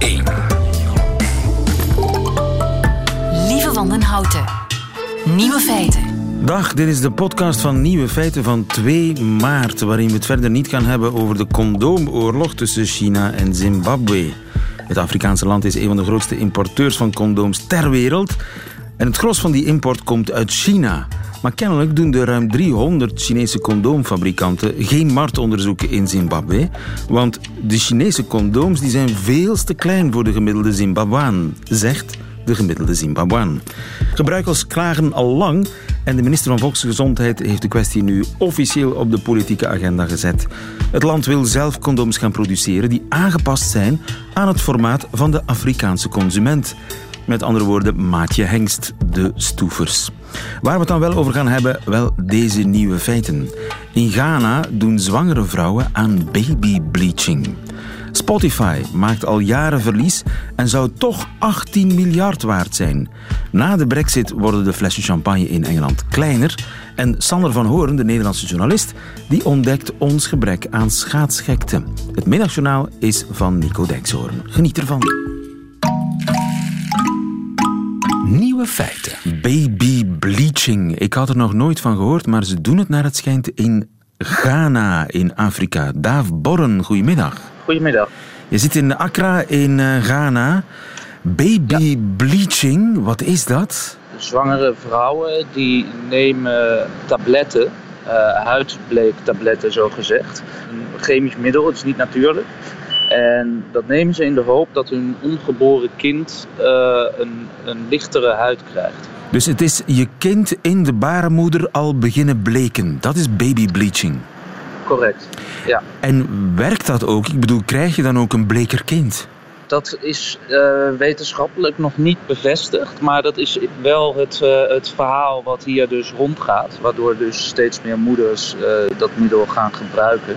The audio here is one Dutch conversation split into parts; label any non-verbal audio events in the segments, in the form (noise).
1. Lieve Wandenhouten. Nieuwe feiten. Dag, dit is de podcast van Nieuwe Feiten van 2 maart, waarin we het verder niet gaan hebben over de condoomoorlog tussen China en Zimbabwe. Het Afrikaanse land is een van de grootste importeurs van condooms ter wereld. En het gros van die import komt uit China. Maar kennelijk doen de ruim 300 Chinese condoomfabrikanten geen marktonderzoeken in Zimbabwe. Want de Chinese condooms die zijn veel te klein voor de gemiddelde Zimbabwean, zegt de gemiddelde Zimbabwean. Gebruikers klagen al lang en de minister van Volksgezondheid heeft de kwestie nu officieel op de politieke agenda gezet. Het land wil zelf condooms gaan produceren die aangepast zijn aan het formaat van de Afrikaanse consument. Met andere woorden, maatje hengst, de stoefers. Waar we het dan wel over gaan hebben, wel deze nieuwe feiten. In Ghana doen zwangere vrouwen aan babybleaching. Spotify maakt al jaren verlies en zou toch 18 miljard waard zijn. Na de brexit worden de flessen champagne in Engeland kleiner en Sander van Hoorn, de Nederlandse journalist, die ontdekt ons gebrek aan schaatsgekte. Het middagjournaal is van Nico Dijkshoorn. Geniet ervan. Nieuwe feiten. Baby bleaching. Ik had er nog nooit van gehoord, maar ze doen het naar het schijnt in Ghana in Afrika. Daaf Borren, goedemiddag. Goedemiddag. Je zit in Accra in eh, Ghana. Baby bleaching, wat is dat? Zwangere vrouwen die nemen tabletten, uh, huidbleektabletten zo gezegd. Een chemisch middel, het is niet natuurlijk. En dat nemen ze in de hoop dat hun ongeboren kind uh, een, een lichtere huid krijgt. Dus het is je kind in de baarmoeder al beginnen bleken. Dat is baby bleaching. Correct, ja. En werkt dat ook? Ik bedoel, krijg je dan ook een bleker kind? Dat is uh, wetenschappelijk nog niet bevestigd, maar dat is wel het, uh, het verhaal wat hier dus rondgaat. Waardoor dus steeds meer moeders dat middel gaan gebruiken.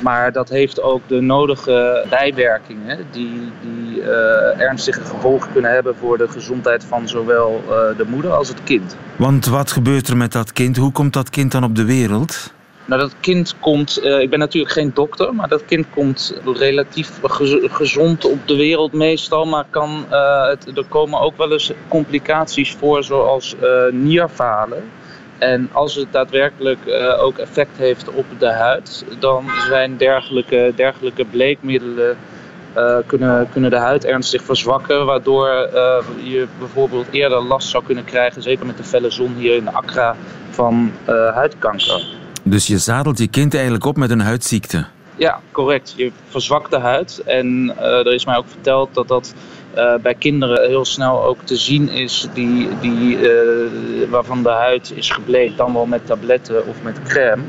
Maar dat heeft ook de nodige bijwerkingen die, die uh, ernstige gevolgen kunnen hebben voor de gezondheid van zowel uh, de moeder als het kind. Want wat gebeurt er met dat kind? Hoe komt dat kind dan op de wereld? Nou, dat kind komt, uh, ik ben natuurlijk geen dokter, maar dat kind komt relatief gez gezond op de wereld meestal. Maar kan, het, er komen ook wel eens complicaties voor, zoals nierfalen. En als het daadwerkelijk uh, ook effect heeft op de huid, dan zijn dergelijke, dergelijke bleekmiddelen uh, kunnen, kunnen de huid ernstig verzwakken, waardoor uh, je bijvoorbeeld eerder last zou kunnen krijgen, zeker met de felle zon hier in Accra, van huidkanker. Dus je zadelt je kind eigenlijk op met een huidziekte? Ja, correct. Je verzwakt de huid en er is mij ook verteld dat dat uh, bij kinderen heel snel ook te zien is, die, die, uh, waarvan de huid is gebleekt, dan wel met tabletten of met crème.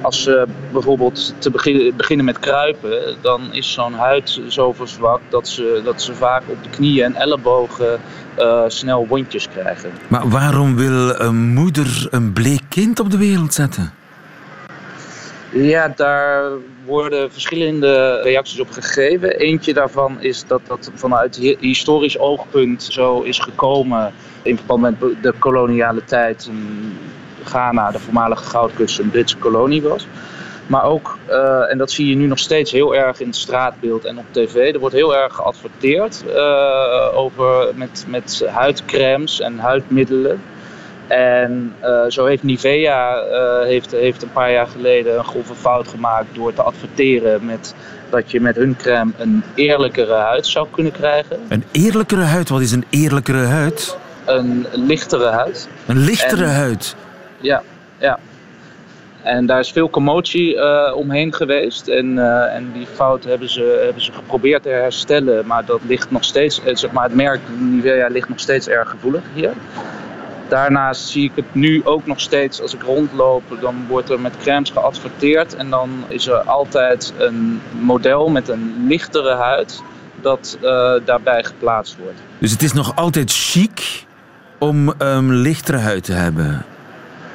Als ze bijvoorbeeld te beginnen, beginnen met kruipen, dan is zo'n huid zo verzwakt dat ze, dat ze vaak op de knieën en ellebogen uh, snel wondjes krijgen. Maar waarom wil een moeder een bleek kind op de wereld zetten? Ja, daar worden verschillende reacties op gegeven. Eentje daarvan is dat dat vanuit historisch oogpunt zo is gekomen in verband met de koloniale tijd. Ghana, de voormalige goudkust, een Britse kolonie was. Maar ook, uh, en dat zie je nu nog steeds heel erg in het straatbeeld en op tv, er wordt heel erg geadverteerd uh, over, met, met huidcremes en huidmiddelen. En uh, zo heeft Nivea uh, heeft, heeft een paar jaar geleden een grove fout gemaakt door te adverteren met dat je met hun crème een eerlijkere huid zou kunnen krijgen. Een eerlijkere huid? Wat is een eerlijkere huid? Een lichtere huid. Een lichtere en, huid? Ja, ja. En daar is veel commotie uh, omheen geweest. En, en die fout hebben ze, hebben ze geprobeerd te herstellen. Maar dat ligt nog steeds, zeg maar, het merk Nivea ligt nog steeds erg gevoelig hier. Daarnaast zie ik het nu ook nog steeds als ik rondloop. Dan wordt er met crèmes geadverteerd. En dan is er altijd een model met een lichtere huid dat uh, daarbij geplaatst wordt. Dus het is nog altijd chic om een um, lichtere huid te hebben?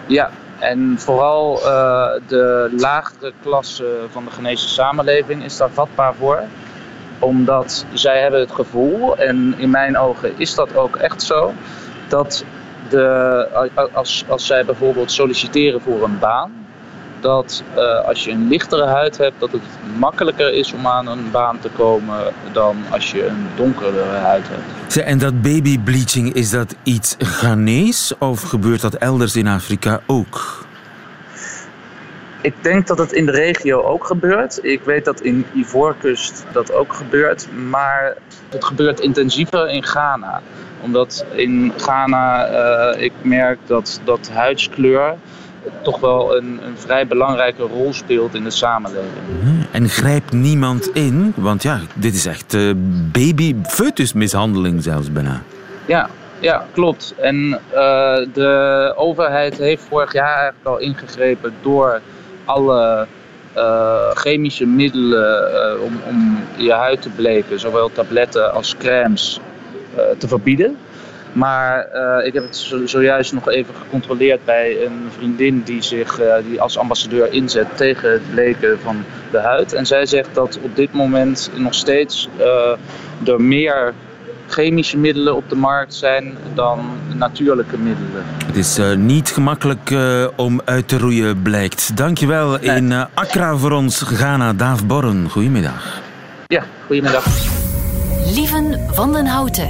Ja, en vooral uh, de lagere klasse van de Ghanese samenleving is daar vatbaar voor. Omdat zij hebben het gevoel, en in mijn ogen is dat ook echt zo, dat de, als, als zij bijvoorbeeld solliciteren voor een baan, dat uh, als je een lichtere huid hebt, dat het makkelijker is om aan een baan te komen dan als je een donkere huid hebt. En dat babybleaching, is dat iets Ghanese of gebeurt dat elders in Afrika ook? Ik denk dat het in de regio ook gebeurt. Ik weet dat in Ivoorkust dat ook gebeurt. Maar het gebeurt intensiever in Ghana. Omdat in Ghana uh, ik merk dat, dat huidskleur toch wel een, een vrij belangrijke rol speelt in de samenleving. En grijpt niemand in? Want ja, dit is echt uh, baby-foetusmishandeling zelfs bijna. Ja, ja, klopt. En uh, de overheid heeft vorig jaar eigenlijk al ingegrepen door alle uh, chemische middelen uh, om, om je huid te bleken, zowel tabletten als crèmes, te verbieden. Maar ik heb het zojuist nog even gecontroleerd bij een vriendin die zich die als ambassadeur inzet tegen het bleken van de huid. En zij zegt dat op dit moment nog steeds er meer chemische middelen op de markt zijn dan natuurlijke middelen. Het is uh, niet gemakkelijk uh, om uit te roeien, blijkt. Dankjewel nee. in uh, Accra voor ons, Ghana, Daaf Borren. Goedemiddag. Ja, goedemiddag. Lieven van den Houten.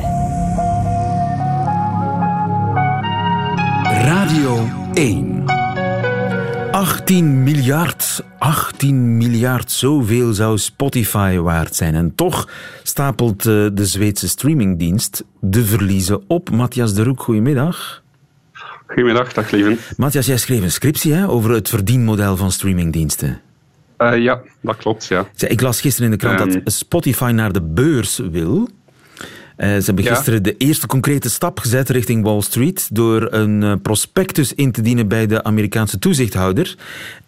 Radio 1. 18 miljard, 18 miljard, zoveel zou Spotify waard zijn. En toch stapelt eh, de Zweedse streamingdienst de verliezen op. Matthias de Roek, goedemiddag. Goedemiddag, dag Lieven. Matthias, jij schreef een scriptie hè, over het verdienmodel van streamingdiensten. Uh, ja, dat klopt, ja. Ik las gisteren in de krant um, dat Spotify naar de beurs wil. Uh, ze hebben gisteren de eerste concrete stap gezet richting Wall Street door een uh, prospectus in te dienen bij de Amerikaanse toezichthouder.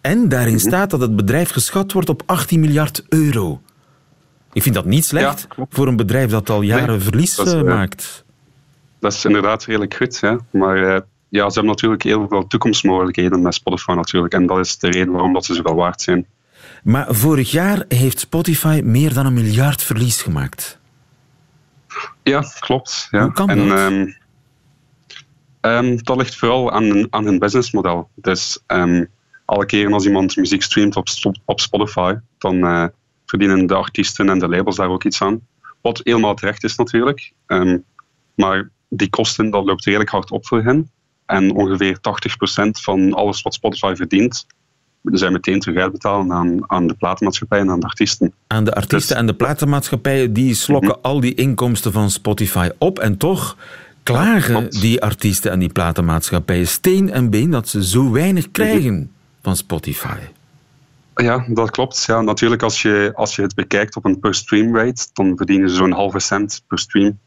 En daarin mm -hmm. staat dat het bedrijf geschat wordt op 18 miljard euro. Ik vind dat niet slecht ja, voor een bedrijf dat al jaren nee, verlies dat is, uh, maakt. Dat is inderdaad redelijk goed, ja. maar ja, ze hebben natuurlijk heel veel toekomstmogelijkheden met Spotify natuurlijk. En dat is de reden waarom dat ze zoveel waard zijn. Maar vorig jaar heeft Spotify meer dan een miljard verlies gemaakt. Ja, klopt. Ja. Hoe kan en, dat? Um, um, dat ligt vooral aan, aan hun businessmodel. Dus um, alle keren als iemand muziek streamt op, op Spotify, dan uh, verdienen de artiesten en de labels daar ook iets aan. Wat helemaal terecht is natuurlijk. maar die kosten, dat loopt redelijk hard op voor hen. En ongeveer 80% van alles wat Spotify verdient, moeten zij meteen terug uitbetalen aan, aan de platenmaatschappij en aan de artiesten. Aan de artiesten dus, en de platenmaatschappijen, die slokken mm -hmm. al die inkomsten van Spotify op. En toch klagen ja, die artiesten en die platenmaatschappijen steen en been dat ze zo weinig krijgen mm -hmm. van Spotify. Ja, dat klopt. Ja, natuurlijk, als je, als je het bekijkt op een per stream rate, dan verdienen ze zo'n halve cent per stream.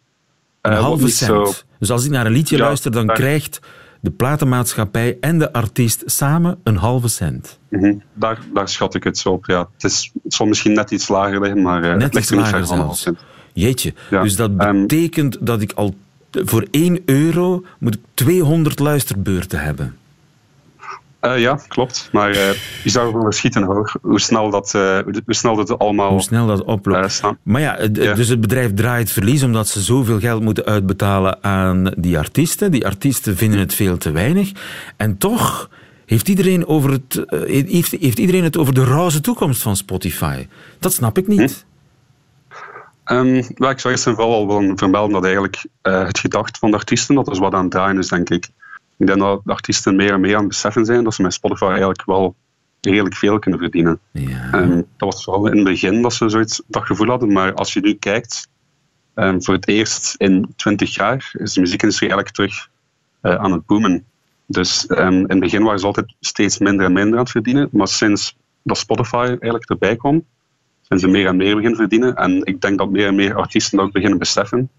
Een uh, halve cent? Zo... Dus als ik naar een liedje ja, luister, dan krijgt de platenmaatschappij en de artiest samen een halve cent. Mm -hmm. daar, daar schat ik het zo op. Ja. Het, is, het zal misschien net iets lager liggen, maar uh, net iets lager zelfs. Jeetje, ja. dus dat betekent um, dat ik al voor 1 euro moet ik 200 luisterbeurten hebben. Uh, ja, klopt. Maar uh, je zou gewoon schieten hoog. Hoe snel dat, uh, hoe snel dat allemaal... Hoe snel dat oploopt. maar ja, dus het bedrijf draait verlies omdat ze zoveel geld moeten uitbetalen aan die artiesten. Die artiesten vinden het veel te weinig. En toch heeft iedereen, over het, heeft, heeft iedereen het over de roze toekomst van Spotify. Dat snap ik niet. Hm? Um, well, ik zou eerst en vooral al willen vermelden dat eigenlijk het gedacht van de artiesten, dat is wat aan het draaien is, denk ik. Ik denk dat de artiesten meer en meer aan het beseffen zijn dat ze met Spotify eigenlijk wel redelijk veel kunnen verdienen. Ja. Um, dat was vooral in het begin dat ze zoiets, dat gevoel hadden, maar als je nu kijkt, um, voor het eerst in 20 jaar is de muziekindustrie eigenlijk terug uh, aan het boomen. Dus um, in het begin waren ze altijd steeds minder en minder aan het verdienen, maar sinds dat Spotify eigenlijk erbij kwam, zijn ze meer en meer beginnen verdienen. En ik denk dat meer en meer artiesten dat ook beginnen beseffen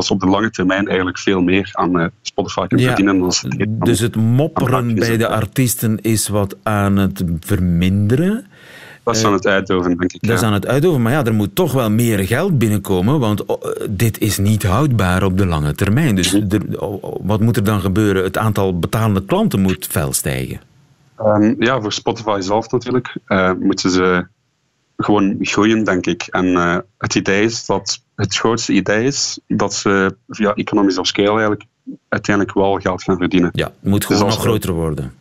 dat ze op de lange termijn eigenlijk veel meer aan uh, Spotify kunnen ja, verdienen. Dan ze dus het mopperen bij de artiesten is wat aan het verminderen. Dat is aan het uitoven, denk ik. Dat ja. is aan het uitoven, maar ja, er moet toch wel meer geld binnenkomen, want oh, dit is niet houdbaar op de lange termijn. Dus Mhm. er, oh, wat moet er dan gebeuren? Het aantal betalende klanten moet fel stijgen. Um, ja, voor Spotify zelf natuurlijk uh, moeten ze gewoon groeien, denk ik. En uh, het idee is dat het grootste idee is dat ze via economies of scale eigenlijk uiteindelijk wel geld gaan verdienen. Ja, het moet gewoon dus nog groter worden.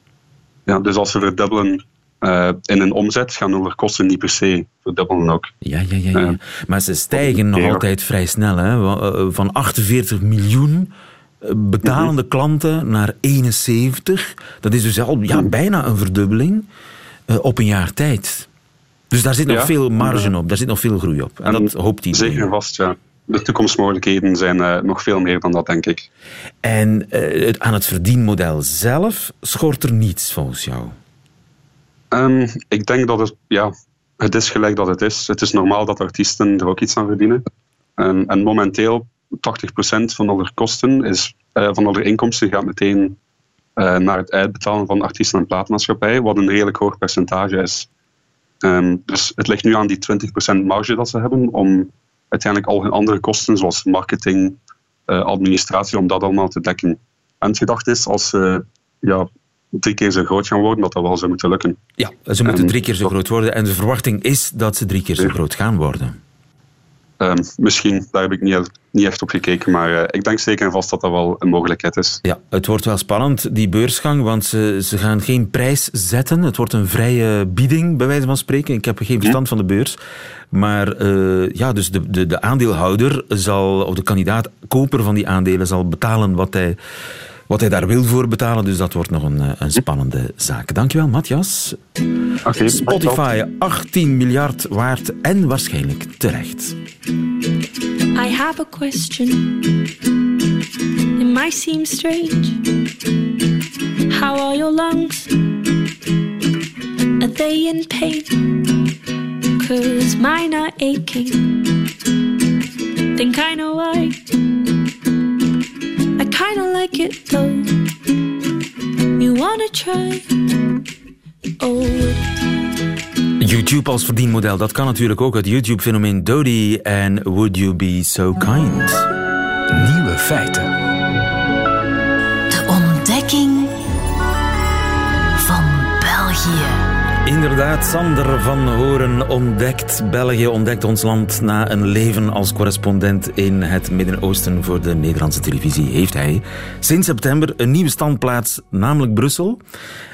Ja, dus als ze verdubbelen Uh, in een omzet gaan hun kosten niet per se verdubbelen ook. Ja, ja, ja. ja. maar ze stijgen nog altijd vrij snel. Hè? Van 48 miljoen betalende mhm. klanten naar 71. Dat is dus al ja, bijna een verdubbeling op een jaar tijd. Dus daar zit nog veel marge op, daar zit nog veel groei op. En, dat hoopt hij. Zeker vast, ja. De toekomstmogelijkheden zijn uh, nog veel meer dan dat, denk ik. En uh, het, aan het verdienmodel zelf schort er niets volgens jou? Um, ik denk dat het, ja, het is gelijk dat het is. Het is normaal dat artiesten er ook iets aan verdienen. En, en momenteel, 80% van alle kosten, is, uh, van alle inkomsten gaat meteen naar het uitbetalen van artiesten en plaatmaatschappijen, wat een redelijk hoog percentage is. Ehm, dus het ligt nu aan die 20% marge dat ze hebben om uiteindelijk al hun andere kosten, zoals marketing, uh, administratie, om dat allemaal te dekken. En het gedacht is, als ze ja, drie keer zo groot gaan worden, dat dat wel zou moeten lukken. Ja, ze moeten drie keer zo groot worden en de verwachting is dat ze drie keer zo groot gaan worden. Ehm, misschien, daar heb ik niet, niet echt op gekeken, maar uh, ik denk zeker en vast dat dat wel een mogelijkheid is. Ja, het wordt wel spannend, die beursgang, want ze, ze gaan geen prijs zetten. Het wordt een vrije bieding, bij wijze van spreken. Ik heb geen verstand van de beurs. Maar uh, ja, dus de, de, de aandeelhouder zal, of de kandidaat, koper van die aandelen, zal betalen wat hij wat hij daar wil voor betalen. Dus dat wordt nog een, eh, een spannende zaak. Dankjewel, Matthias. Okay, Spotify 18 miljard waard en waarschijnlijk terecht. I have a question. It might seem strange. How are your lungs? Are they in pain? Cause mine are aching. Think I know why. I kinda like it though. You wanna try? Oh. YouTube als verdienmodel, dat kan natuurlijk ook. Het YouTube-fenomeen Dodie en Would You Be So Kind. Nieuwe feiten. Inderdaad, Sander van Horen ontdekt België, ontdekt ons land na een leven als correspondent in het Midden-Oosten voor de Nederlandse televisie. Heeft hij sinds september een nieuwe standplaats, namelijk Brussel.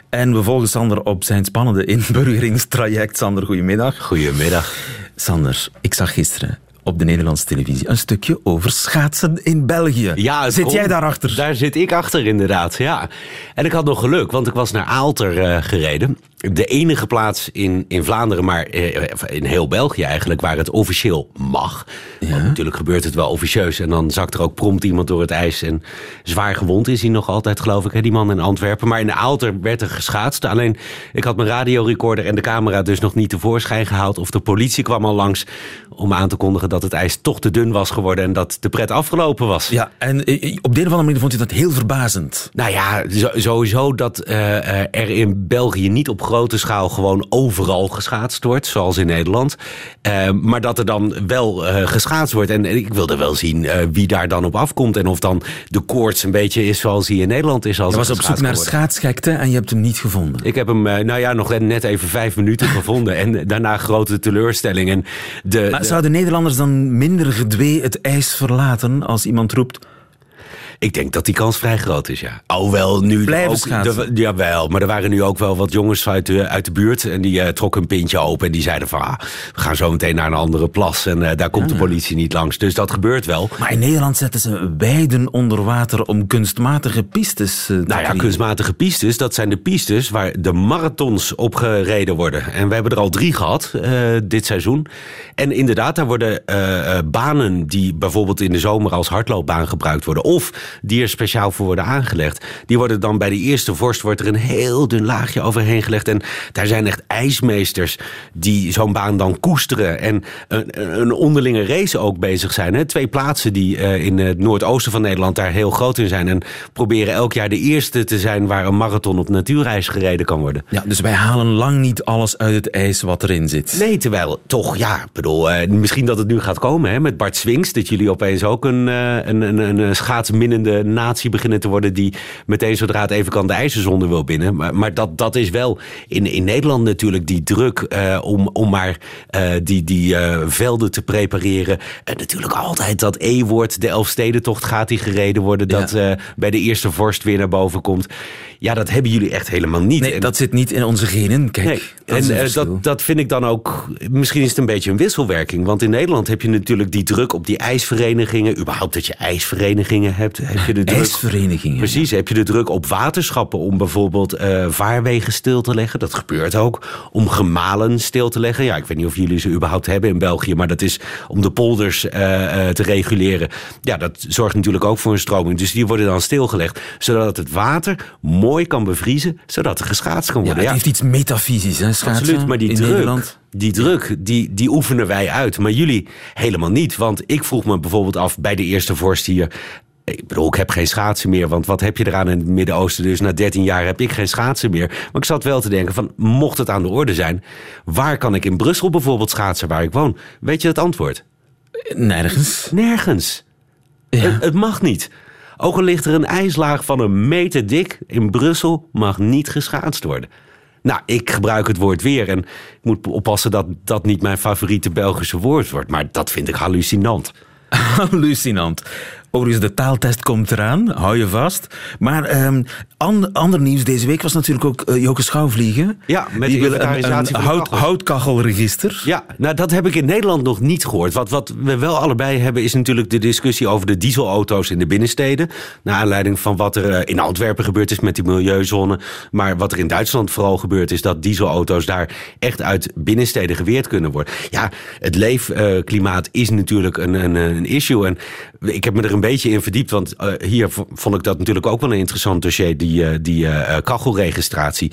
En we volgen Sander op zijn spannende inburgeringstraject. Sander, goedemiddag. Goedemiddag. Sander, ik zag gisteren op de Nederlandse televisie een stukje over schaatsen in België. Ja, zit jij daarachter? Daar zit ik achter, inderdaad. Ja. En ik had nog geluk, want ik was naar Aalter uh, gereden de enige plaats in, in Vlaanderen, maar eh, in heel België eigenlijk, waar het officieel mag. Want natuurlijk gebeurt het wel officieus. En dan zakt er ook prompt iemand door het ijs. En zwaar gewond is hij nog altijd, geloof ik, hè, die man in Antwerpen. Maar in de Aalter werd er geschaatst. Alleen, ik had mijn radiorecorder en de camera dus nog niet tevoorschijn gehaald. Of de politie kwam al langs om aan te kondigen dat het ijs toch te dun was geworden. En dat de pret afgelopen was. Ja, en eh, op de een of andere manier vond je dat heel verbazend. Nou ja, sowieso dat uh, er in België niet op grote schaal gewoon overal geschaatst wordt, zoals in Nederland. Uh, maar dat er dan wel uh, geschaatst wordt. En ik wilde wel zien uh, wie daar dan op afkomt. En of dan de koorts een beetje is zoals hij in Nederland is. Als je was op zoek naar schaatsgekte en je hebt hem niet gevonden. Ik heb hem, nou ja, nog net even vijf minuten (laughs) gevonden. En daarna grote teleurstelling. En de, maar zouden Nederlanders dan minder gedwee het ijs verlaten als iemand roept... Ik denk dat die kans vrij groot is, ja. Alhoewel nu Blijven ook, schaatsen. De, jawel, maar er waren nu ook wel wat jongens uit de, uit de buurt. En die uh, trokken een pintje open. En die zeiden van, ah, we gaan zo meteen naar een andere plas. En uh, daar komt de politie niet langs. Dus dat gebeurt wel. Maar in Nederland zetten ze weiden onder water om kunstmatige pistes uh, te Nou ja, kunstmatige pistes, dat zijn de pistes waar de marathons op gereden worden. En we hebben er al drie gehad dit seizoen. En inderdaad, daar worden banen die bijvoorbeeld in de zomer als hardloopbaan gebruikt worden. Of die er speciaal voor worden aangelegd. Die worden dan bij de eerste vorst wordt er een heel dun laagje overheen gelegd. En daar zijn echt ijsmeesters die zo'n baan dan koesteren. En een, een onderlinge race ook bezig zijn. Hè. Twee plaatsen die uh, in het noordoosten van Nederland daar heel groot in zijn. En proberen elk jaar de eerste te zijn waar een marathon op natuurreis gereden kan worden. Ja, dus wij halen lang niet alles uit het ijs wat erin zit. Nee, terwijl toch, ja, bedoel, uh, misschien dat het nu gaat komen hè, met Bart Swings. Dat jullie opeens ook een, uh, een, een, een schaatsmin verdienende natie beginnen te worden die meteen zodra het even kan de ijzerzonde wil binnen. Maar, maar dat, dat is wel in, in Nederland natuurlijk die druk eh, om, om maar eh, die, die eh, velden te prepareren. En natuurlijk altijd dat E-woord, de Elfstedentocht gaat die gereden worden. Dat bij de eerste vorst weer naar boven komt. Ja, dat hebben jullie echt helemaal niet. Nee, En- dat zit niet in onze genen. Kijk, Nee, dat is en dat, dat vind ik dan ook. Misschien is het een beetje een wisselwerking. Want in Nederland heb je natuurlijk die druk op die ijsverenigingen. Überhaupt dat je ijsverenigingen hebt. Heb je de druk. IJsverenigingen. Precies, heb je de druk op waterschappen om bijvoorbeeld eh, vaarwegen stil te leggen. Dat gebeurt ook. Om gemalen stil te leggen. Ja, ik weet niet of jullie ze überhaupt hebben in België. Maar dat is om de polders eh, eh, te reguleren. Ja, dat zorgt natuurlijk ook voor een stroming. Dus die worden dan stilgelegd. Zodat het water mooi kan bevriezen. Zodat er geschaatst kan Ja, worden. het heeft iets metafysisch, hè, schaatsen, Absoluut, maar die in druk, Nederland. die druk, die, die oefenen wij uit. Maar jullie helemaal niet. Want ik vroeg me bijvoorbeeld af bij de eerste vorst hier... Ik bedoel, ik heb geen schaatsen meer. Want wat heb je eraan in het Midden-Oosten? Dus na 13 jaar heb ik geen schaatsen meer. Maar ik zat wel te denken van, mocht het aan de orde zijn... waar kan ik in Brussel bijvoorbeeld schaatsen waar ik woon? Weet je het antwoord? Nergens. Nergens. Ja. Het, het mag niet. Ook al ligt er een ijslaag van een meter dik in Brussel, mag niet geschaatst worden. Nou, ik gebruik het woord weer en ik moet oppassen dat dat niet mijn favoriete Belgische woord wordt. Maar dat vind ik hallucinant. (laughs) Hallucinant. Overigens, de taaltest komt eraan, hou je vast. Maar ehm, an- ander nieuws deze week was natuurlijk ook eh, Joke Schouwvliegen. Ja, met Die wil een, een hout, houtkachelregister. Ja, nou dat heb ik in Nederland nog niet gehoord. Wat, wat we wel allebei hebben is natuurlijk de discussie over de dieselauto's in de binnensteden. Naar aanleiding van wat er eh, in Antwerpen gebeurd is met die milieuzone. Maar wat er in Duitsland vooral gebeurd is dat dieselauto's daar echt uit binnensteden geweerd kunnen worden. Ja, het leefklimaat is natuurlijk een, een, een issue. En ik heb me er een beetje in verdiept, want eh, hier vond ik dat natuurlijk ook wel een interessant dossier, die, eh, die eh, kachelregistratie.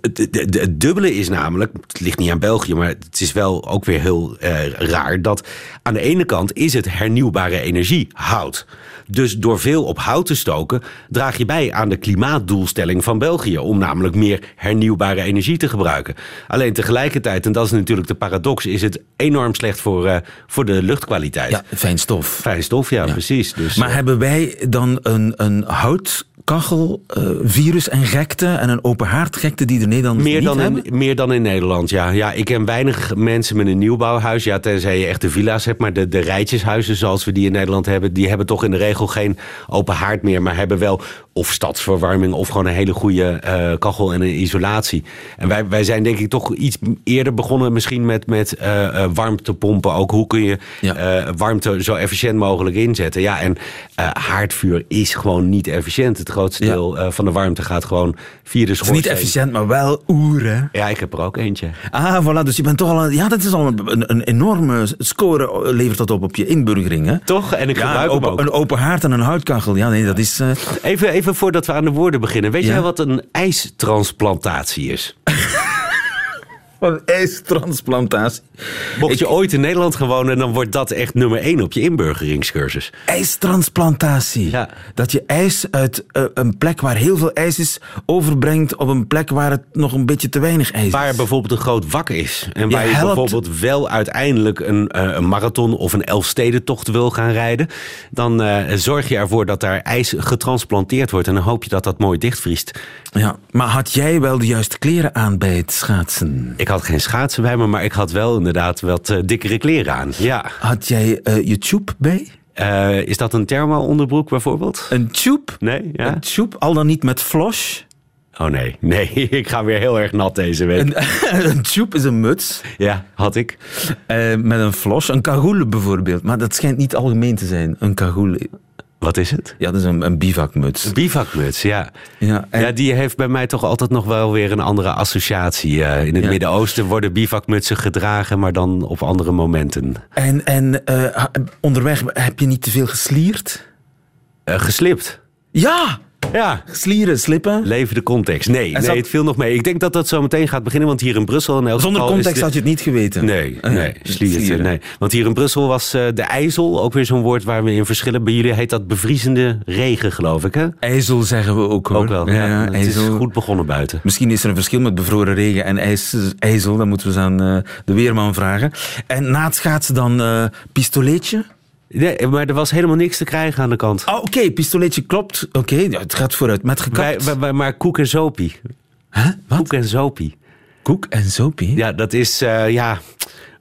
Het- dubbele is namelijk, het ligt niet aan België, maar het is wel ook weer heel raar, dat aan de ene kant is het hernieuwbare energie, hout. Dus door veel op hout te stoken, draag je bij aan de klimaatdoelstelling van België. Om namelijk meer hernieuwbare energie te gebruiken. Alleen tegelijkertijd, en dat is natuurlijk de paradox, is het enorm slecht voor, eh, voor de luchtkwaliteit. Ja, fijn stof. Fijn stof, ja, precies. Dus, Maar eh, hebben wij dan een, een houtkachel, eh, virus en gekte en een open haardgekte die de Nederlanders Meer niet hebben? meer dan in Nederland, ja. ja. Ik ken weinig mensen met een nieuwbouwhuis. Ja, tenzij je echt de villa's hebt. Maar de, de rijtjeshuizen zoals we die in Nederland hebben... die hebben toch in de regel geen open haard meer. Maar hebben wel of stadsverwarming... of gewoon een hele goede eh, kachel en een isolatie. En wij, wij zijn denk ik toch iets eerder begonnen... misschien met, met eh, eh, warmtepompen. Ook hoe kun je Ja. warmte zo efficiënt mogelijk inzetten. Ja, en haardvuur is gewoon niet efficiënt. Het grootste Ja. deel van de warmte gaat gewoon via de Het is schoorsteen. niet efficiënt, maar wel oer, hè? Ja, ik heb er ook eentje. Ah, voilà, dus je bent toch al... een- Ja, dat is al een, enorme score, levert dat op op je inburgering, hè? Toch? En ik Ja, gebruik een open, ook. een open haard en een houtkachel. Ja, nee, dat is... Even, even voordat we aan de woorden beginnen. Weet Ja. jij wat een ijstransplantatie is? (laughs) Een ijstransplantatie. Mocht je ooit in Nederland gaan wonen, dan wordt dat echt nummer één op je inburgeringscursus. IJstransplantatie. Ja. Dat je ijs uit eh, een plek waar heel veel ijs is, overbrengt op een plek waar het nog een beetje te weinig ijs is. Waar bijvoorbeeld een groot wak is. En waar Je bijvoorbeeld wel uiteindelijk een, eh, een marathon of een Elfstedentocht wil gaan rijden. Dan eh, zorg je ervoor dat daar ijs getransplanteerd wordt. En dan hoop je dat dat mooi dichtvriest. Ja, maar had jij wel de juiste kleren aan bij het schaatsen? Ik had geen schaatsen bij me, maar ik had wel inderdaad wat eh, dikkere kleren aan. Ja. Had jij eh, je tube bij? Eh, is dat een thermo-onderbroek bijvoorbeeld? Een tube? Nee, ja. Een tube, al dan niet met flosh. Oh nee, nee, (laughs) ik ga weer heel erg nat deze week. Een, (laughs) een tube is een muts Ja, had ik. met een flosh. Een cagoule bijvoorbeeld. Maar dat schijnt niet algemeen te zijn. Een cagoule. Wat is het? Ja, dat is een, een bivakmuts. Bivakmuts, ja. Ja, en- Ja, die heeft bij mij toch altijd nog wel weer een andere associatie. Eh, in het Ja. Midden-Oosten worden bivakmutsen gedragen, maar dan op andere momenten. En, en eh, onderweg heb je niet te veel geslierd? Eh, geslipt. Ja! Ja. Slieren, slippen. Leven de context. Nee, zat- nee, het viel nog mee. Ik denk dat dat zo meteen gaat beginnen, want hier in Brussel... In elk Zonder geval context de- had je het niet geweten. Nee, Eh, nee, slierten, slieren. nee. Want hier in Brussel was eh, de IJssel ook weer zo'n woord waar we in verschillen. Bij jullie heet dat bevriezende regen, geloof ik, hè? IJzel zeggen we ook hoor. Ook wel. Ja, het ijzel. is goed begonnen buiten. Misschien is er een verschil met bevroren regen en ijs, ijzel. Dat moeten we eens aan eh, de weerman vragen. En na het schaatsen dan eh pistoleetje. Nee, maar er was helemaal niks te krijgen aan de kant. Oh, Oké, pistoletje klopt. Oké, het gaat vooruit. Gekapt. wij- wij- maar koek en zopie. Huh? Wat? Koek en zopie. Koek en zopie? Ja, dat is eh, ja,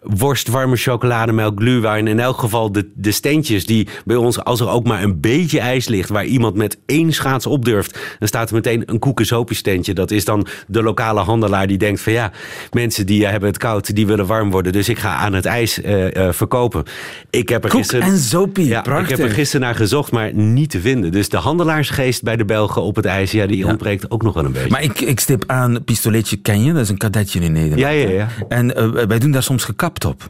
worst, warme chocolademelk, glühwein. In elk geval de, de steentjes die bij ons, als er ook maar een beetje ijs ligt... waar iemand met één schaats op durft... dan staat er meteen een koek en zopie steentje. Dat is dan de lokale handelaar die denkt van... ja, mensen die hebben het koud, die willen warm worden... dus ik ga aan het ijs eh, eh, verkopen. Ik heb er Koek gisteren... en zopie, Ja, ik heb er gisteren naar gezocht, maar niet te vinden. Dus de handelaarsgeest bij de Belgen op het ijs... ja, die ontbreekt ook nog wel een beetje. Maar ik, ik stip aan pistoletje ken je, dat is een kadetje in Nederland. Ja, ja, ja. En eh, wij doen daar soms gekapt op.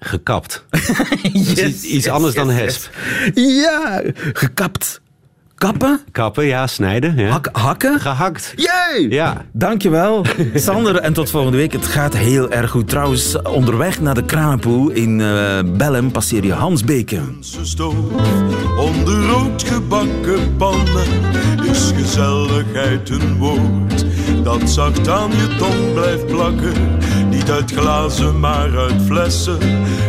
Gekapt. (laughs) Dat is iets- anders dan hesp. Ja, gekapt. Kappen? Kappen, ja, snijden. Ja. Hak, hakken? Gehakt. Jee! Ja. Dankjewel, (laughs) Sander. En tot volgende week. Het gaat heel erg goed. Trouwens, onderweg naar de Kranenpoel in eh Bellem passeer je Hansbeke. Stoof onder rood gebakken pannen is gezelligheid een woord dat zacht aan je tong blijft plakken. Niet uit glazen, maar uit flessen.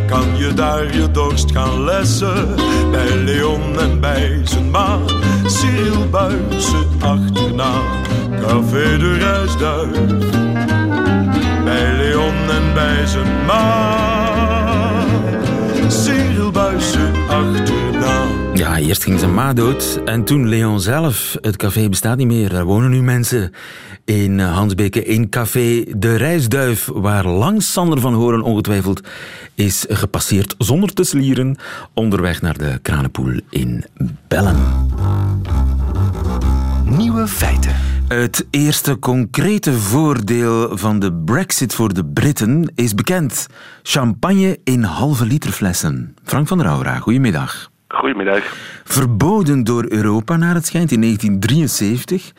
Kan je daar je dorst gaan lessen? Bij Leon en bij zijn ma, Cyril achterna. Café de Rijsduif, bij Leon en bij zijn ma. Cyril Buissen achterna. Ja, eerst ging zijn ma dood en toen Leon zelf. Het café bestaat niet meer. Daar wonen nu mensen in eh, Hansbeke in café De Rijsduif, waar langs Sander van Horen ongetwijfeld is gepasseerd zonder te slieren, onderweg naar de Kranenpoel in Bellen. Nieuwe feiten. Het eerste concrete voordeel van de brexit voor de Britten is bekend. Champagne in halve liter flessen. Frank van der Aura, goedemiddag. Goedemiddag. Verboden door Europa naar het schijnt in 1973.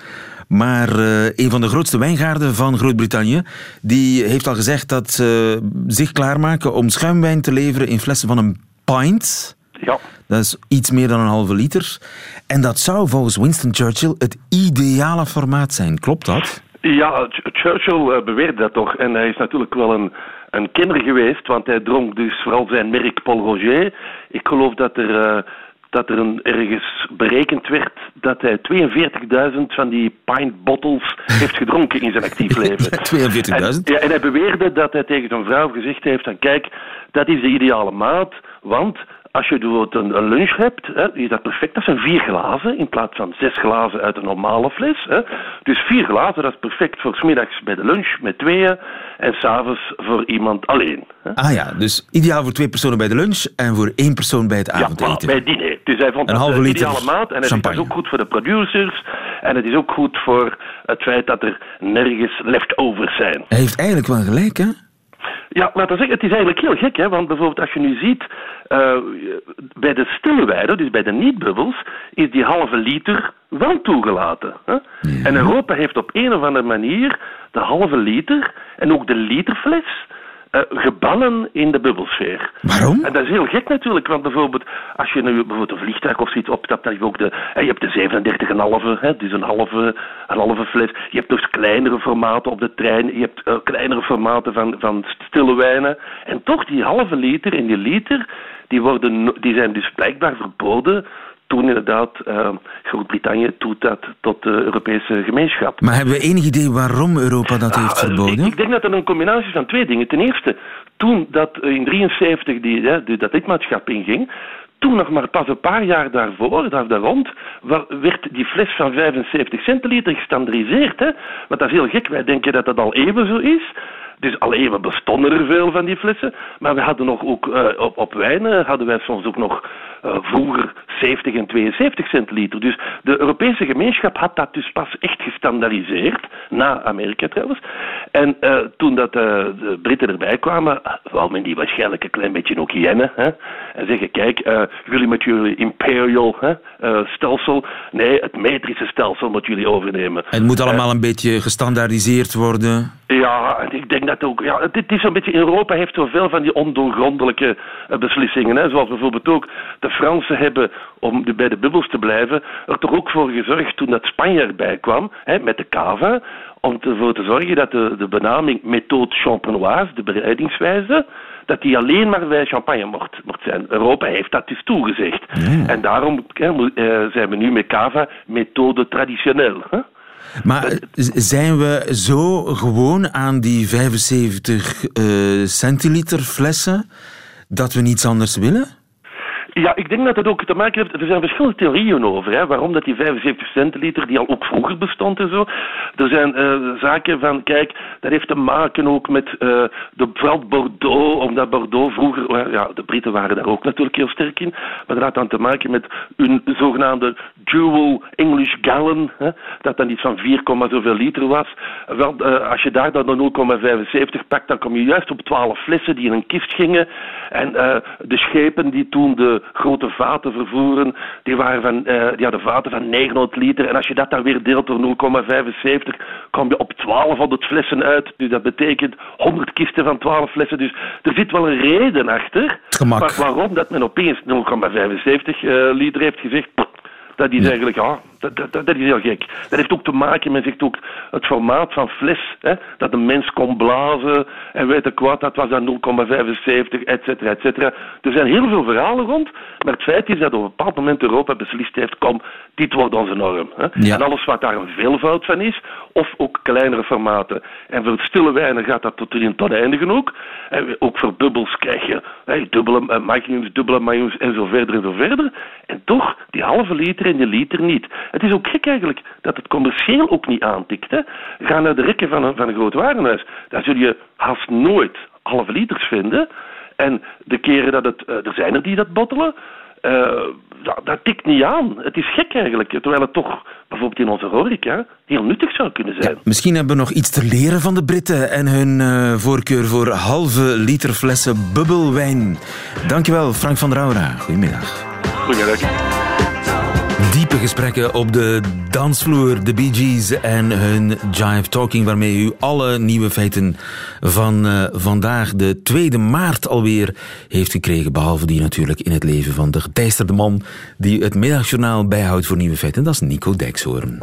Maar eh, een van de grootste wijngaarden van Groot-Brittannië die heeft al gezegd dat ze zich klaarmaken om schuimwijn te leveren in flessen van een pint. Ja, Dat is iets meer dan een halve liter. En dat zou volgens Winston Churchill het ideale formaat zijn. Klopt dat? ja Ch- Churchill eh, beweerde dat toch. En hij is natuurlijk wel een, een kenner geweest, want hij dronk dus vooral zijn merk Paul Roger. Ik geloof dat er, eh, dat er een, ergens berekend werd dat hij 42.000 van die pint bottles heeft gedronken in zijn actief leven. (laughs) Ja, 42.000. En, ja, en hij beweerde dat hij tegen zijn vrouw gezegd heeft van kijk, dat is de ideale maat, want als je bijvoorbeeld een, een lunch hebt, hè, is dat perfect. Dat zijn vier glazen in plaats van zes glazen uit een normale fles. Hè. Dus vier glazen, dat is perfect voor 's middags bij de lunch met tweeën en s'avonds voor iemand alleen. Hè. Ah ja, dus ideaal voor twee personen bij de lunch en voor één persoon bij het Ja, avondeten. voilà, bij het diner. Dus hij vond Een dat halve de liter ideale maat. En het is champagne. dus ook goed voor de producers. En het is ook goed voor het feit dat er nergens leftovers zijn. Hij heeft eigenlijk wel gelijk, hè? Ja, laten we zeggen, het is eigenlijk heel gek, hè? want bijvoorbeeld als je nu ziet, eh, bij de stille weiden, dus bij de niet-bubbels, is die halve liter wel toegelaten. Hè? En Europa heeft op een of andere manier de halve liter en ook de literfles eh, gebannen in de bubbelsfeer. Waarom? En dat is heel gek natuurlijk, want bijvoorbeeld als je nu bijvoorbeeld een vliegtuig of zoiets opstapt, dan heb je ook de, je hebt de 37,5, hè, dus een halve, een halve fles. Je hebt dus kleinere formaten op de trein, je hebt eh, kleinere formaten van, van stille wijnen. En toch die halve liter en die liter, die, worden, die zijn dus blijkbaar verboden toen inderdaad eh, Groot-Brittannië toetrad tot de Europese gemeenschap. Maar hebben we enig idee waarom Europa dat heeft Ah, verboden? Ik, ik denk dat het een combinatie is van twee dingen. Ten eerste, toen dat in 73 die, hè, die, dat lidmaatschap inging, toen nog maar pas een paar jaar daarvoor, daar, daar rond, werd die fles van 75 centiliter gestandardiseerd. Hè? Want dat is heel gek. Wij denken dat dat al eeuwen zo is. Dus al eeuwen bestonden er veel van die flessen. Maar we hadden nog ook eh, op, op wijnen hadden wij soms ook nog eh, vroeger 70 en 72 centiliter. Dus de Europese gemeenschap had dat dus pas echt gestandardiseerd, na Amerika trouwens. En eh, toen dat eh, de Britten erbij kwamen, wou men die waarschijnlijk een klein beetje ook jennen. Hè? En zeggen, kijk, eh, jullie met jullie imperial hè, eh, stelsel, nee, het metrische stelsel moet jullie overnemen. Het moet allemaal een beetje gestandaardiseerd worden. Ja, en ik denk dat ook. Ja, het is een beetje. Europa heeft zoveel van die ondoorgrondelijke eh, beslissingen. Hè. Zoals bijvoorbeeld ook de Fransen hebben, om de, bij de bubbels te blijven, er toch ook voor gezorgd toen dat Spanje erbij kwam, hè, met de cava, om ervoor te zorgen dat de, de benaming méthode champenoise, de bereidingswijze, dat die alleen maar bij champagne mocht, mocht zijn. Europa heeft dat dus toegezegd. En daarom hè, zijn we nu met cava methode traditioneel. Hè? Maar eh, zijn we zo gewoon aan die 75 uh, centiliter flessen dat we niets anders willen? Ja, ik denk dat het ook te maken heeft... Er zijn verschillende theorieën over. Hè, waarom dat die 75 centiliter, die al ook vroeger bestond en zo. Er zijn uh, zaken van, kijk, dat heeft te maken ook met uh, de, vooral Bordeaux. Omdat Bordeaux vroeger... Uh, ja, de Britten waren daar ook natuurlijk heel sterk in. Maar dat had dan te maken met hun zogenaamde dual English gallon. Dat dan iets van 4, zoveel liter was. Wel, als je daar dan de 0,75 pakt, dan kom je juist op 12 flessen die in een kist gingen. En de schepen die toen de grote vaten vervoeren, die, waren van, uh, die hadden vaten van 900 liter. En als je dat dan weer deelt door 0,75, kom je op 1200 flessen uit. Dus dat betekent 100 kisten van 12 flessen. Dus er zit wel een reden achter. Maar waarom dat men opeens 0,75 uh, liter heeft gezegd, dat is eigenlijk, ja, dat, dat, dat, is heel gek. Dat heeft ook te maken, men zegt ook, het formaat van fles, hè, dat een mens kon blazen en weet ik wat, dat was dan 0,75, et cetera, et cetera. Er zijn heel veel verhalen rond, maar het feit is dat op een bepaald moment Europa beslist heeft, kom, dit wordt onze norm. Hè. En alles wat daar een veelvoud van is, of ook kleinere formaten. En voor stille wijnen gaat dat tot in tot eindigen ook. En ook voor bubbels krijg je hè, dubbele uh, magnums, dubbele magnums en zo verder en zo verder. En toch, die halve liter en die liter niet. Het is ook gek eigenlijk dat het commercieel ook niet aantikt. Hè. Ga naar de rekken van een, van een groot warenhuis. Daar zul je haast nooit halve liters vinden. En de keren dat het... Uh, er zijn er die dat bottelen. Uh, dat tikt niet aan. Het is gek eigenlijk. Terwijl het toch bijvoorbeeld in onze horeca heel nuttig zou kunnen zijn. Ja, misschien hebben we nog iets te leren van de Britten en hun uh, voorkeur voor halve liter flessen bubbelwijn. Dankjewel, Frank van der Aura. Goedemiddag. Goedemiddag. Diepe gesprekken op de dansvloer, de Bee Gees en hun Jive Talking, waarmee u alle nieuwe feiten van uh, vandaag, de 2 maart, alweer heeft gekregen. Behalve die natuurlijk in het leven van de geteisterde man die het middagjournaal bijhoudt voor nieuwe feiten. Dat is Nico Dijkshoorn.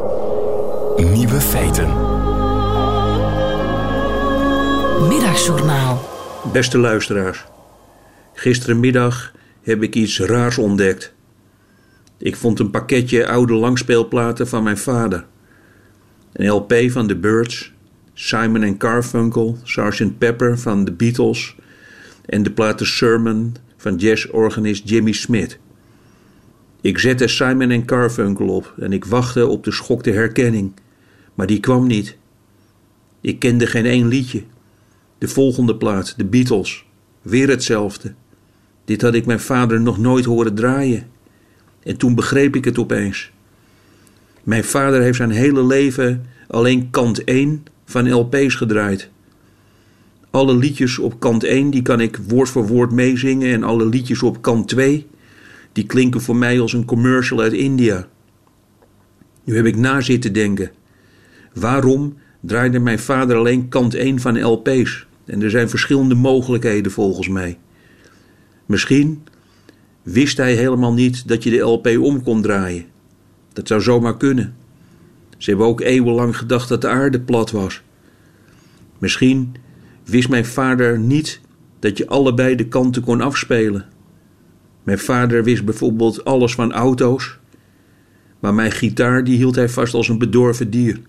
Nieuwe feiten. Middagjournaal. Beste luisteraars, gisterenmiddag heb ik iets raars ontdekt. Ik vond een pakketje oude langspeelplaten van mijn vader. Een LP van The Birds, Simon Carfunkel, Sgt. Pepper van The Beatles en de platen Sermon van jazzorganist Jimmy Smith. Ik zette Simon Carfunkel op en ik wachtte op de schokte herkenning, maar die kwam niet. Ik kende geen één liedje. De volgende plaat, The Beatles, weer hetzelfde. Dit had ik mijn vader nog nooit horen draaien. En toen begreep ik het opeens. Mijn vader heeft zijn hele leven alleen kant 1 van LP's gedraaid. Alle liedjes op kant 1 die kan ik woord voor woord meezingen en alle liedjes op kant 2 die klinken voor mij als een commercial uit India. Nu heb ik na zitten denken. Waarom draaide mijn vader alleen kant 1 van LP's? En er zijn verschillende mogelijkheden volgens mij. Misschien wist hij helemaal niet dat je de LP om kon draaien. Dat zou zomaar kunnen. Ze hebben ook eeuwenlang gedacht dat de aarde plat was. Misschien wist mijn vader niet dat je allebei de kanten kon afspelen. Mijn vader wist bijvoorbeeld alles van auto's, maar mijn gitaar die hield hij vast als een bedorven dier.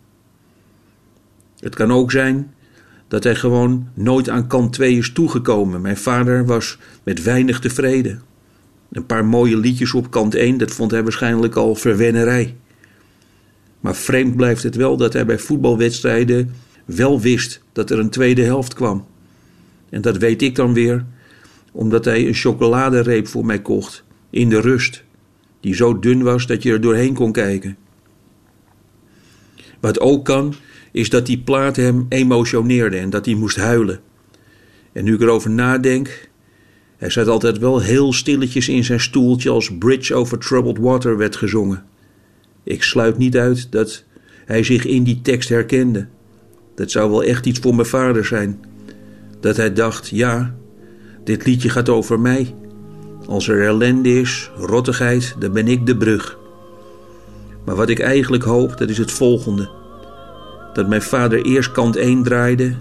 Het kan ook zijn dat hij gewoon nooit aan kant 2 is toegekomen. Mijn vader was met weinig tevreden. Een paar mooie liedjes op kant 1, dat vond hij waarschijnlijk al verwennerij. Maar vreemd blijft het wel dat hij bij voetbalwedstrijden wel wist dat er een tweede helft kwam. En dat weet ik dan weer, omdat hij een chocoladereep voor mij kocht, in de rust, die zo dun was dat je er doorheen kon kijken. Wat ook kan, is dat die plaat hem emotioneerde en dat hij moest huilen. En nu ik erover nadenk, hij zat altijd wel heel stilletjes in zijn stoeltje als Bridge over Troubled Water werd gezongen. Ik sluit niet uit dat hij zich in die tekst herkende. Dat zou wel echt iets voor mijn vader zijn. Dat hij dacht: ja, dit liedje gaat over mij. Als er ellende is, rottigheid, dan ben ik de brug. Maar wat ik eigenlijk hoop, dat is het volgende: dat mijn vader eerst kant 1 draaide,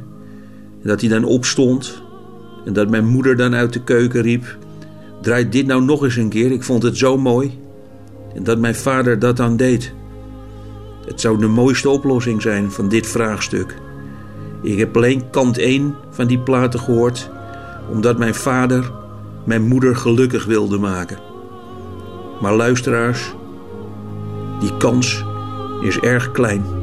dat hij dan opstond En dat mijn moeder dan uit de keuken riep: Draai dit nou nog eens een keer, ik vond het zo mooi. En dat mijn vader dat dan deed. Het zou de mooiste oplossing zijn van dit vraagstuk. Ik heb alleen kant 1 van die platen gehoord, omdat mijn vader mijn moeder gelukkig wilde maken. Maar luisteraars, die kans is erg klein.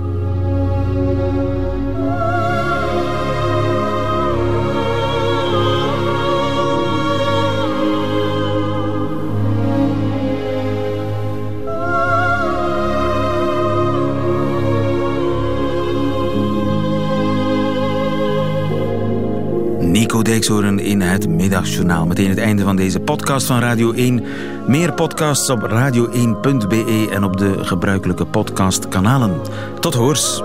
Nico Dijkshoorn in het Middagjournaal. Meteen het einde van deze podcast van Radio 1. Meer podcasts op radio1.be en op de gebruikelijke podcastkanalen. Tot hoors.